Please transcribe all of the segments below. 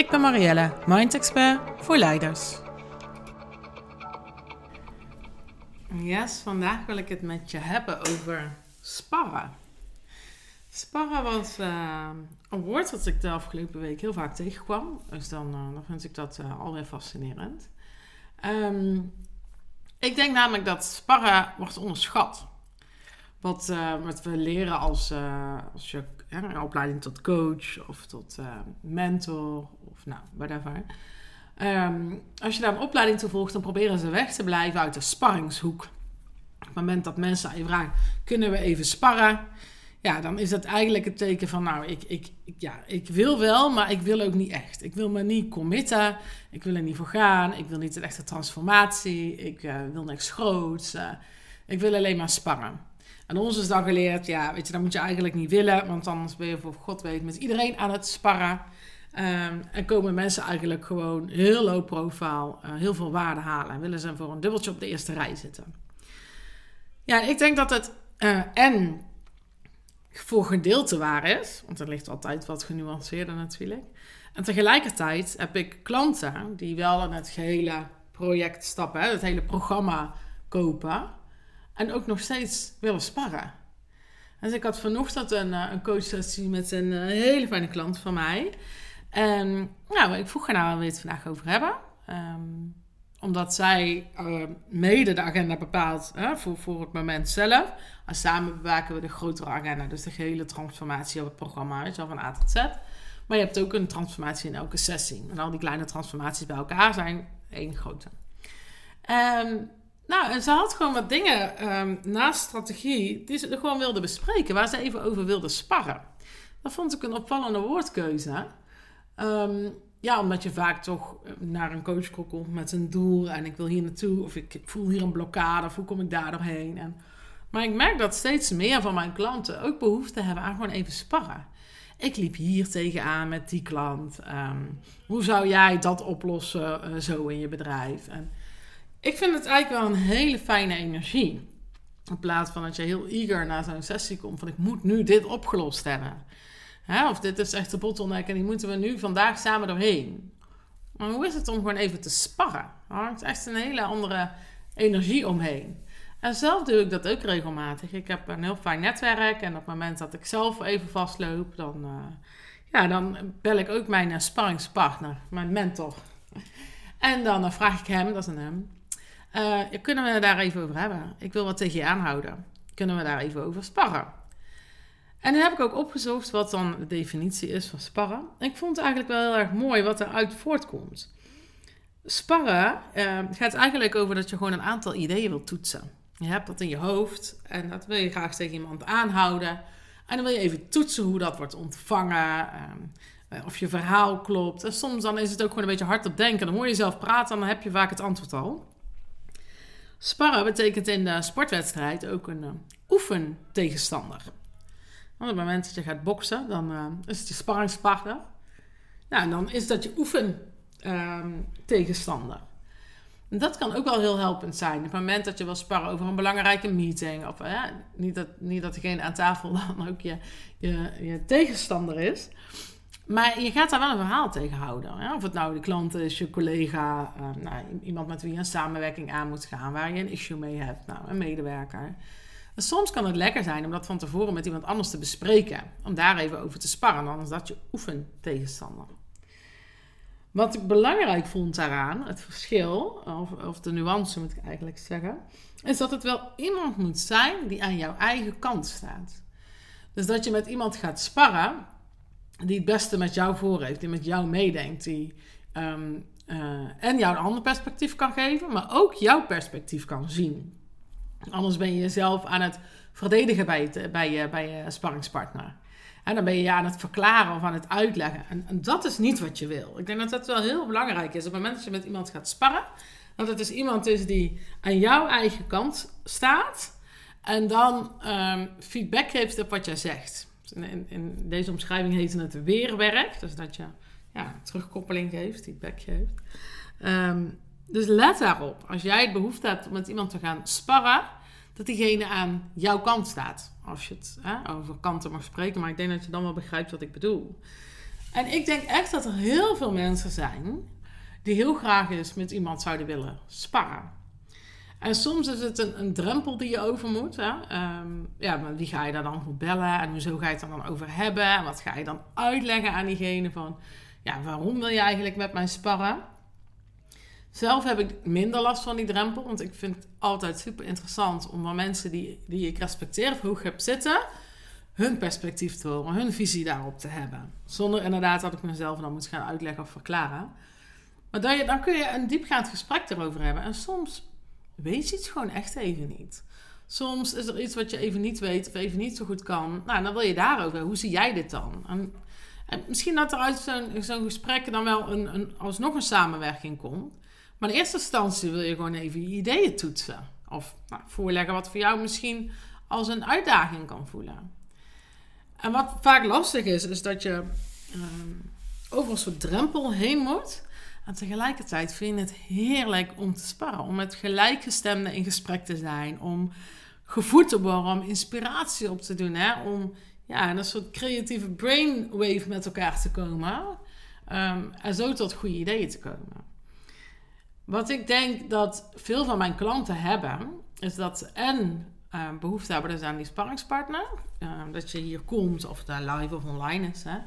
Ik ben Marielle, Mind Expert voor leiders. Yes, vandaag wil ik het met je hebben over sparren. Sparren was uh, een woord dat ik de afgelopen week heel vaak tegenkwam. Dus dan, dan vind ik dat uh, alweer fascinerend. Um, ik denk namelijk dat sparren wordt onderschat. Wat, wat we leren als, als je een opleiding tot coach of tot mentor of nou, whatever. Um, als je daar een opleiding toe volgt, dan proberen ze weg te blijven uit de sparringshoek. Op het moment dat mensen aan je vragen, kunnen we even sparren? Ja, dan is dat eigenlijk het teken van, nou, ik, ik, ja, ik wil wel, maar ik wil ook niet echt. Ik wil me niet committen, ik wil er niet voor gaan, ik wil niet een echte transformatie, ik uh, wil niks groots, uh, ik wil alleen maar sparren. En ons is dan geleerd, ja, weet je, dat moet je eigenlijk niet willen, want anders ben je voor God weet met iedereen aan het sparren. Um, en komen mensen eigenlijk gewoon heel low profile, uh, heel veel waarde halen. En willen ze voor een dubbeltje op de eerste rij zitten. Ja, ik denk dat het uh, en voor gedeelte waar is, want er ligt altijd wat genuanceerder natuurlijk. En tegelijkertijd heb ik klanten die wel in het gehele project stappen, het hele programma kopen. En ook nog steeds willen sparren. Dus ik had vanochtend een, uh, een coachsessie met een hele fijne klant van mij. En nou, ik vroeg haar nou, wil je het vandaag over hebben? Um, omdat zij uh, mede de agenda bepaalt voor, voor het moment zelf. En samen bewaken we de grotere agenda. Dus de gehele transformatie op het programma, weet je wel, van A tot Z. Maar je hebt ook een transformatie in elke sessie. En al die kleine transformaties bij elkaar zijn één grote. Um, nou, en ze had gewoon wat dingen um, naast strategie die ze gewoon wilde bespreken. Waar ze even over wilde sparren. Dat vond ik een opvallende woordkeuze. Um, ja, omdat je vaak toch eh, naar een coach komt met een doel en ik wil hier naartoe of ik voel hier een blokkade of hoe kom ik daar doorheen. En, maar ik merk dat steeds meer van mijn klanten ook behoefte hebben aan gewoon even sparren. Ik liep hier tegenaan met die klant. Um, hoe zou jij dat oplossen uh, zo in je bedrijf? En ik vind het eigenlijk wel een hele fijne energie. In plaats van dat je heel eager naar zo'n sessie komt van ik moet nu dit opgelost hebben. Of dit is echt de bottleneck en die moeten we nu vandaag samen doorheen. Maar hoe is het om gewoon even te sparren? Er hangt echt een hele andere energie omheen. En zelf doe ik dat ook regelmatig. Ik heb een heel fijn netwerk en op het moment dat ik zelf even vastloop, dan, uh, ja, dan bel ik ook mijn uh, sparringspartner, mijn mentor. En dan uh, vraag ik hem, dat is een hem, kunnen we daar even over hebben? Ik wil wat tegen je aanhouden. Kunnen we daar even over sparren? En dan heb ik ook opgezocht wat dan de definitie is van sparren. En ik vond het eigenlijk wel heel erg mooi wat eruit voortkomt. Sparren uh, gaat eigenlijk over dat je gewoon een aantal ideeën wilt toetsen. Je hebt dat in je hoofd en dat wil je graag tegen iemand aanhouden. En dan wil je even toetsen hoe dat wordt ontvangen, uh, of je verhaal klopt. En soms dan is het ook gewoon een beetje hard op denken. Dan hoor je jezelf praten en dan heb je vaak het antwoord al. Sparren betekent in de sportwedstrijd ook een uh, oefentegenstander. Op het moment dat je gaat boksen, dan uh, is het je sparringspartner. Nou, dan is dat je oefen um, tegenstander. En dat kan ook wel heel helpend zijn. Op het moment dat je wil sparren over een belangrijke meeting. Of niet, dat, niet dat degene aan tafel dan ook je, je, je tegenstander is. Maar je gaat daar wel een verhaal tegen houden. Hè? Of het nou de klant is, je collega, uh, nou, iemand met wie je een samenwerking aan moet gaan, waar je een issue mee hebt, nou, een medewerker. Soms kan het lekker zijn om dat van tevoren met iemand anders te bespreken. Om daar even over te sparren, anders dat je oefen tegenstander. Wat ik belangrijk vond daaraan, het verschil, of, of de nuance moet ik eigenlijk zeggen, is dat het wel iemand moet zijn die aan jouw eigen kant staat. Dus dat je met iemand gaat sparren die het beste met jou voor heeft, die met jou meedenkt, die um, uh, en jou een ander perspectief kan geven, maar ook jouw perspectief kan zien. Anders ben je jezelf aan het verdedigen bij, bij, je, bij je sparringspartner. En dan ben je aan het verklaren of aan het uitleggen. En, dat is niet wat je wil. Ik denk dat dat wel heel belangrijk is. Op het moment dat je met iemand gaat sparren, dat het dus iemand is die aan jouw eigen kant staat. En dan um, feedback geeft op wat jij zegt. In, in, deze omschrijving heet het weerwerk. Dus dat je ja, terugkoppeling geeft, feedback geeft. Um, dus let daarop. Als jij het behoefte hebt om met iemand te gaan sparren, dat diegene aan jouw kant staat. Als je het hè, over kanten mag spreken, maar ik denk dat je dan wel begrijpt wat ik bedoel. En ik denk echt dat er heel veel mensen zijn die heel graag eens met iemand zouden willen sparren. En soms is het een, een drempel die je over moet. Hè? Ehm, ja, maar wie ga je daar dan voor bellen? En hoezo ga je het er dan over hebben? En wat ga je dan uitleggen aan diegene van... Ja, waarom wil je eigenlijk met mij sparren? Zelf heb ik minder last van die drempel, want ik vind het altijd super interessant om van mensen die, die ik respecteer of hoog heb zitten, hun perspectief te horen, hun visie daarop te hebben. Zonder inderdaad dat ik mezelf dan moet gaan uitleggen of verklaren. Maar dan, dan kun je een diepgaand gesprek erover hebben. En soms weet je iets gewoon echt even niet. Soms is er iets wat je even niet weet of even niet zo goed kan. Nou, dan wil je daarover. Hoe zie jij dit dan? En, en misschien dat er uit zo'n zo'n gesprek dan wel een, een, alsnog een samenwerking komt. Maar in eerste instantie wil je gewoon even je ideeën toetsen. Of nou, voorleggen wat voor jou misschien als een uitdaging kan voelen. En wat vaak lastig is, is dat je uh, over een soort drempel heen moet. En tegelijkertijd vind je het heerlijk om te sparren. Om met gelijkgestemden in gesprek te zijn. Om gevoed te worden, om inspiratie op te doen. Hè? Om ja, een soort creatieve brainwave met elkaar te komen. Um, en zo tot goede ideeën te komen. Wat ik denk dat veel van mijn klanten hebben, is dat ze en uh, behoefte hebben dus aan die sparringspartner. Uh, dat je hier komt, of het live of online is. Hè?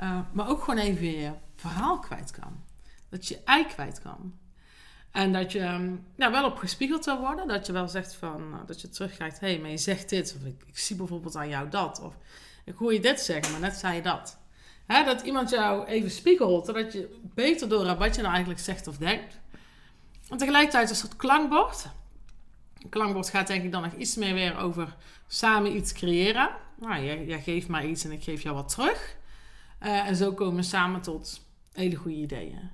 Uh, maar ook gewoon even je verhaal kwijt kan. Dat je ei kwijt kan. En dat je nou, wel op gespiegeld wil worden. Dat je wel zegt van, dat je terugkrijgt. Hé, hey, maar je zegt dit. Of ik, ik, zie bijvoorbeeld aan jou dat. Of ik hoor je dit zeggen, maar net zei je dat. Hè, dat iemand jou even spiegelt. Zodat je beter door wat je nou eigenlijk zegt of denkt. En tegelijkertijd een soort klankbord. Een klankbord gaat denk ik dan nog iets meer weer over samen iets creëren. Nou, jij, geeft mij iets en ik geef jou wat terug. Uh, en zo komen we samen tot hele goede ideeën.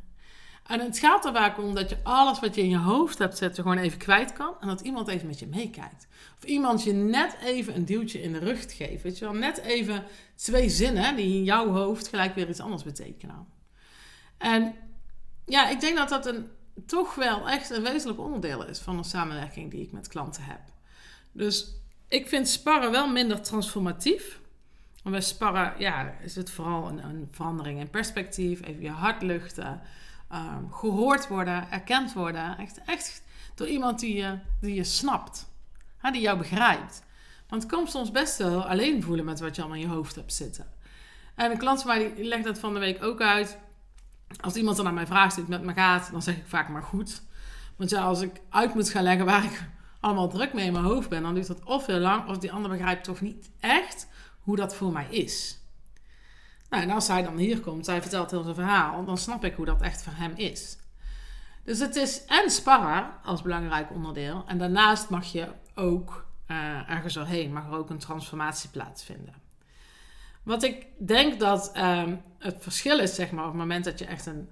En het gaat er vaak om dat je alles wat je in je hoofd hebt zetten gewoon even kwijt kan. En dat iemand even met je meekijkt. Of iemand je net even een duwtje in de rug geeft. Weet je wel, net even twee zinnen die in jouw hoofd gelijk weer iets anders betekenen. En ja, ik denk dat dat een toch wel echt een wezenlijk onderdeel is van een samenwerking die ik met klanten heb. Dus ik vind sparren wel minder transformatief. En bij sparren ja, is het vooral een, een verandering in perspectief, even je hart luchten, um, gehoord worden, erkend worden. Echt, echt door iemand die je, die je snapt, die jou begrijpt. Want het komt soms best wel alleen voelen met wat je allemaal in je hoofd hebt zitten. En een klant van mij die legt dat van de week ook uit als iemand dan aan mij vraagt hoe het met me gaat, dan zeg ik vaak maar goed. Want ja, als ik uit moet gaan leggen waar ik allemaal druk mee in mijn hoofd ben, dan duurt dat of heel lang, of die ander begrijpt toch niet echt hoe dat voor mij is. Nou, en als hij dan hier komt, zij vertelt heel zijn verhaal, dan snap ik hoe dat echt voor hem is. Dus het is en sparren als belangrijk onderdeel. En daarnaast mag je ook uh, ergens doorheen, mag er ook een transformatie plaatsvinden. Wat ik denk dat um, het verschil is, zeg maar, op het moment dat je echt een,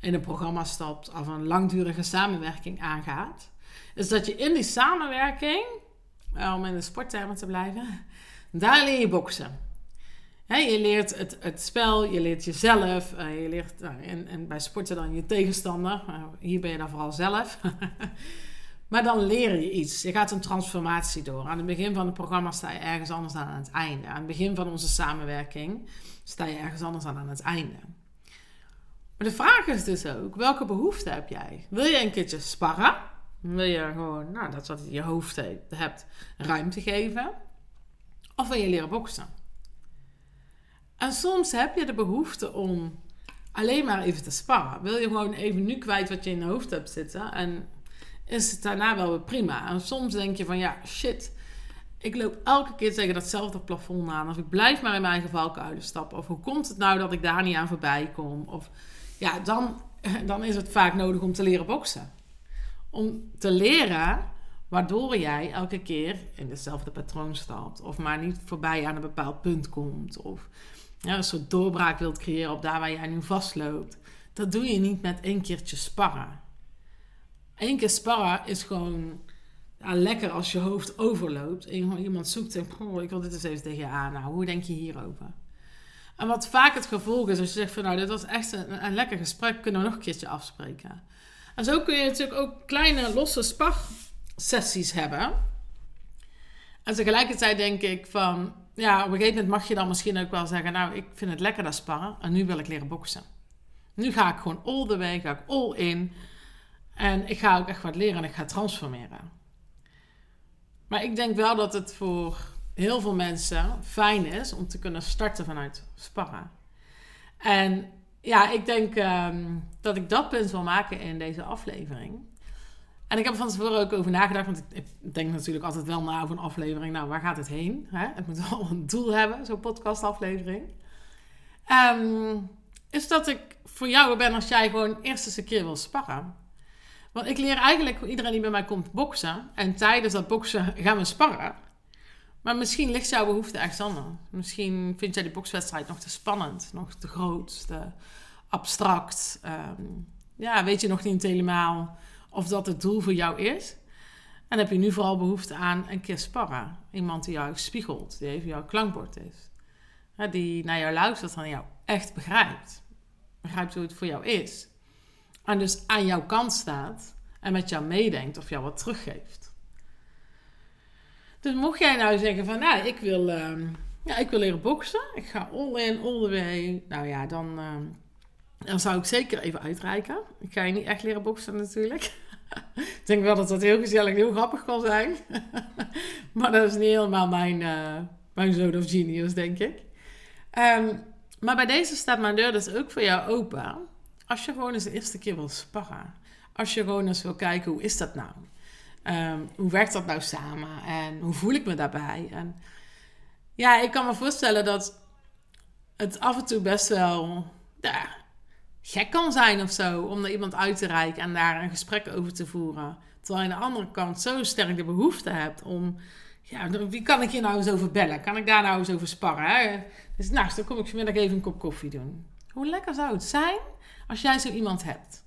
in een programma stapt of een langdurige samenwerking aangaat, is dat je in die samenwerking, eh, om in de sporttermen te blijven, daar leer je boksen. je leert het, het spel, je leert jezelf, uh, je leert en, en, bij sporten dan je tegenstander. hier ben je dan vooral zelf. Maar dan leer je iets. Je gaat een transformatie door. Aan het begin van het programma sta je ergens anders aan aan het einde. Aan het begin van onze samenwerking sta je ergens anders aan aan het einde. Maar de vraag is dus ook, welke behoefte heb jij? Wil je een keertje sparren? Wil je gewoon, nou, dat wat je hoofd hebt, ruimte geven? Of wil je leren boksen? En soms heb je de behoefte om alleen maar even te sparren. Wil je gewoon even nu kwijt wat je in je hoofd hebt zitten en is het daarna wel weer prima. En soms denk je van ja, shit. Ik loop elke keer tegen datzelfde plafond aan. Of ik blijf maar in mijn eigen valkuilen stappen. Of hoe komt het nou dat ik daar niet aan voorbij kom? Of ja, dan, dan is het vaak nodig om te leren boksen. Om te leren Waardoor jij elke keer in dezelfde patroon stapt. Of maar niet voorbij aan een bepaald punt komt. Of ja, een soort doorbraak wilt creëren op daar waar jij nu vastloopt. Dat doe je niet met één keertje sparren. Eén keer sparren is gewoon lekker als je hoofd overloopt. En iemand zoekt en ik wil dit eens even tegen je aan. Nou, hoe denk je hierover? En wat vaak het gevolg is, als je zegt van nou, dit was echt een, lekker gesprek, kunnen we nog een keertje afspreken. En zo kun je natuurlijk ook kleine losse sparrsessies hebben. En tegelijkertijd denk ik van, ja, op een gegeven moment mag je dan misschien ook wel zeggen, nou, ik vind het lekker dat sparren en nu wil ik leren boksen. Nu ga ik gewoon all the way, ga ik all in. En ik ga ook echt wat leren en ik ga transformeren. Maar ik denk wel dat het voor heel veel mensen fijn is om te kunnen starten vanuit sparren. En ja, ik denk ehm, dat ik dat punt wil maken in deze aflevering. En ik heb er van tevoren ook over nagedacht, want ik, denk natuurlijk altijd wel na over een aflevering. Nou, waar gaat het heen? Hè? Het moet wel een doel hebben, zo'n podcastaflevering. Um, is dat ik voor jou ben als jij gewoon eerst eens een keer wil sparren. Want ik leer eigenlijk iedereen die bij mij komt boksen. En tijdens dat boksen gaan we sparren. Maar misschien ligt jouw behoefte ergens anders. Misschien vind jij die bokswedstrijd nog te spannend, nog te groot, te abstract. Ehm, ja, weet je nog niet helemaal of dat het doel voor jou is. En heb je nu vooral behoefte aan een keer sparren. Iemand die jou spiegelt, die even jouw klankbord is. die naar jou luistert en jou echt begrijpt. Begrijpt hoe het voor jou is. En dus aan jouw kant staat en met jou meedenkt of jou wat teruggeeft. Dus mocht jij nou zeggen van, nou, ik wil, uh, ja, ik wil leren boksen. Ik ga all in, all the way. Nou ja, dan, uh, dan zou ik zeker even uitreiken. Ik ga je niet echt leren boksen natuurlijk. ik denk wel dat dat heel gezellig heel grappig kan zijn. maar dat is niet helemaal mijn, uh, mijn of genius, denk ik. Um, maar bij deze staat mijn deur dus ook voor jou open. Als je gewoon eens de eerste keer wil sparren. Als je gewoon eens wil kijken, hoe is dat nou? Um, hoe werkt dat nou samen? En hoe voel ik me daarbij? En ja, ik kan me voorstellen dat het af en toe best wel ja, gek kan zijn of zo. Om naar iemand uit te reiken en daar een gesprek over te voeren. Terwijl je aan de andere kant zo sterk de behoefte hebt om... Ja, wie kan ik hier nou eens over bellen? Kan ik daar nou eens over sparren? Dus nou, dan kom ik vanmiddag even een kop koffie doen. Hoe lekker zou het zijn als jij zo iemand hebt?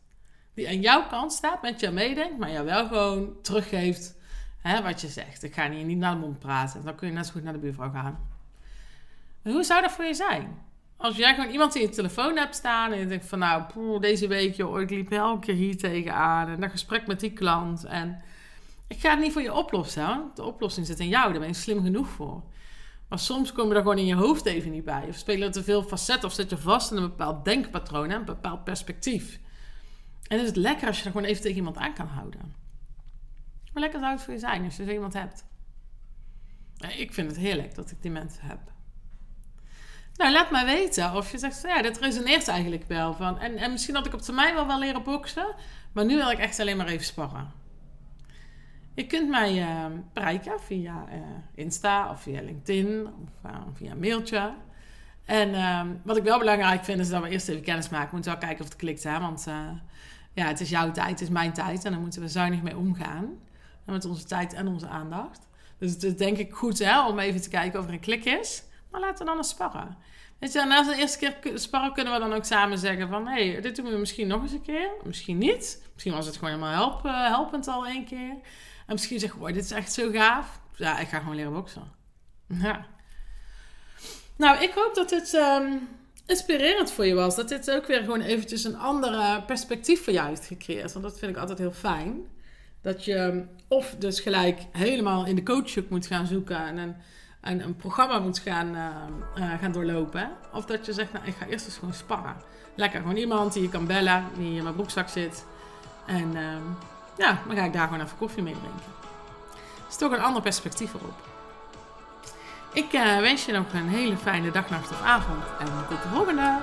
Die aan jouw kant staat, met jou meedenkt, maar jou wel gewoon teruggeeft hè, wat je zegt. Ik ga hier niet naar de mond praten. Dan kun je net zo goed naar de buurvrouw gaan. hoe zou dat voor je zijn? Als jij gewoon iemand in je telefoon hebt staan en je denkt van nou, deze week joh, ik liep elke keer hier tegenaan en dat gesprek met die klant en ik ga het niet voor je oplossen. De oplossing zit in jou, daar ben je slim genoeg voor. Maar soms kom je er gewoon in je hoofd even niet bij. Of spelen er te veel facetten of zit je vast in een bepaald denkpatroon, een bepaald perspectief. En is het lekker als je er gewoon even tegen iemand aan kan houden. Hoe lekker zou het voor je zijn als je zo iemand hebt? Ik vind het heerlijk dat ik die mensen heb. Nou, laat mij weten of je zegt, ja, dat resoneert eigenlijk wel. Van, en, en misschien had ik op termijn wel wel leren boksen, maar nu wil ik echt alleen maar even sparren. Je kunt mij bereiken via uh, Insta of via LinkedIn of uh, via mailtje. En ehm, wat ik wel belangrijk vind is dat we eerst even kennis maken. We moeten wel kijken of het klikt, hè? want ja, het is jouw tijd, het is mijn tijd en daar moeten we zuinig mee omgaan. Met onze tijd en onze aandacht. Dus het is denk ik goed hè, om even te kijken of er een klik is. Maar laten we dan eens sparren. Weet je, na de eerste keer sparren kunnen we dan ook samen zeggen van... hé, hey, dit doen we misschien nog eens een keer. Misschien niet. Misschien was het gewoon helemaal help, helpend al één keer. En misschien zeg je, dit is echt zo gaaf. Ja, ik ga gewoon leren boksen. Ja. Nou, ik hoop dat dit um, inspirerend voor je was. Dat dit ook weer gewoon eventjes een andere perspectief voor jou heeft gecreëerd. Want dat vind ik altijd heel fijn. Dat je of dus gelijk helemaal in de coachhoek moet gaan zoeken en een, een, programma moet gaan, uh, uh, gaan doorlopen. Of dat je zegt, nou, ik ga eerst eens gewoon sparren. Lekker, gewoon iemand die je kan bellen, die in mijn broekzak zit. En... ja, dan ga ik daar gewoon even koffie mee drinken. Het is toch een ander perspectief erop. Ik uh, wens je nog een hele fijne dag, nacht of avond. En tot de volgende!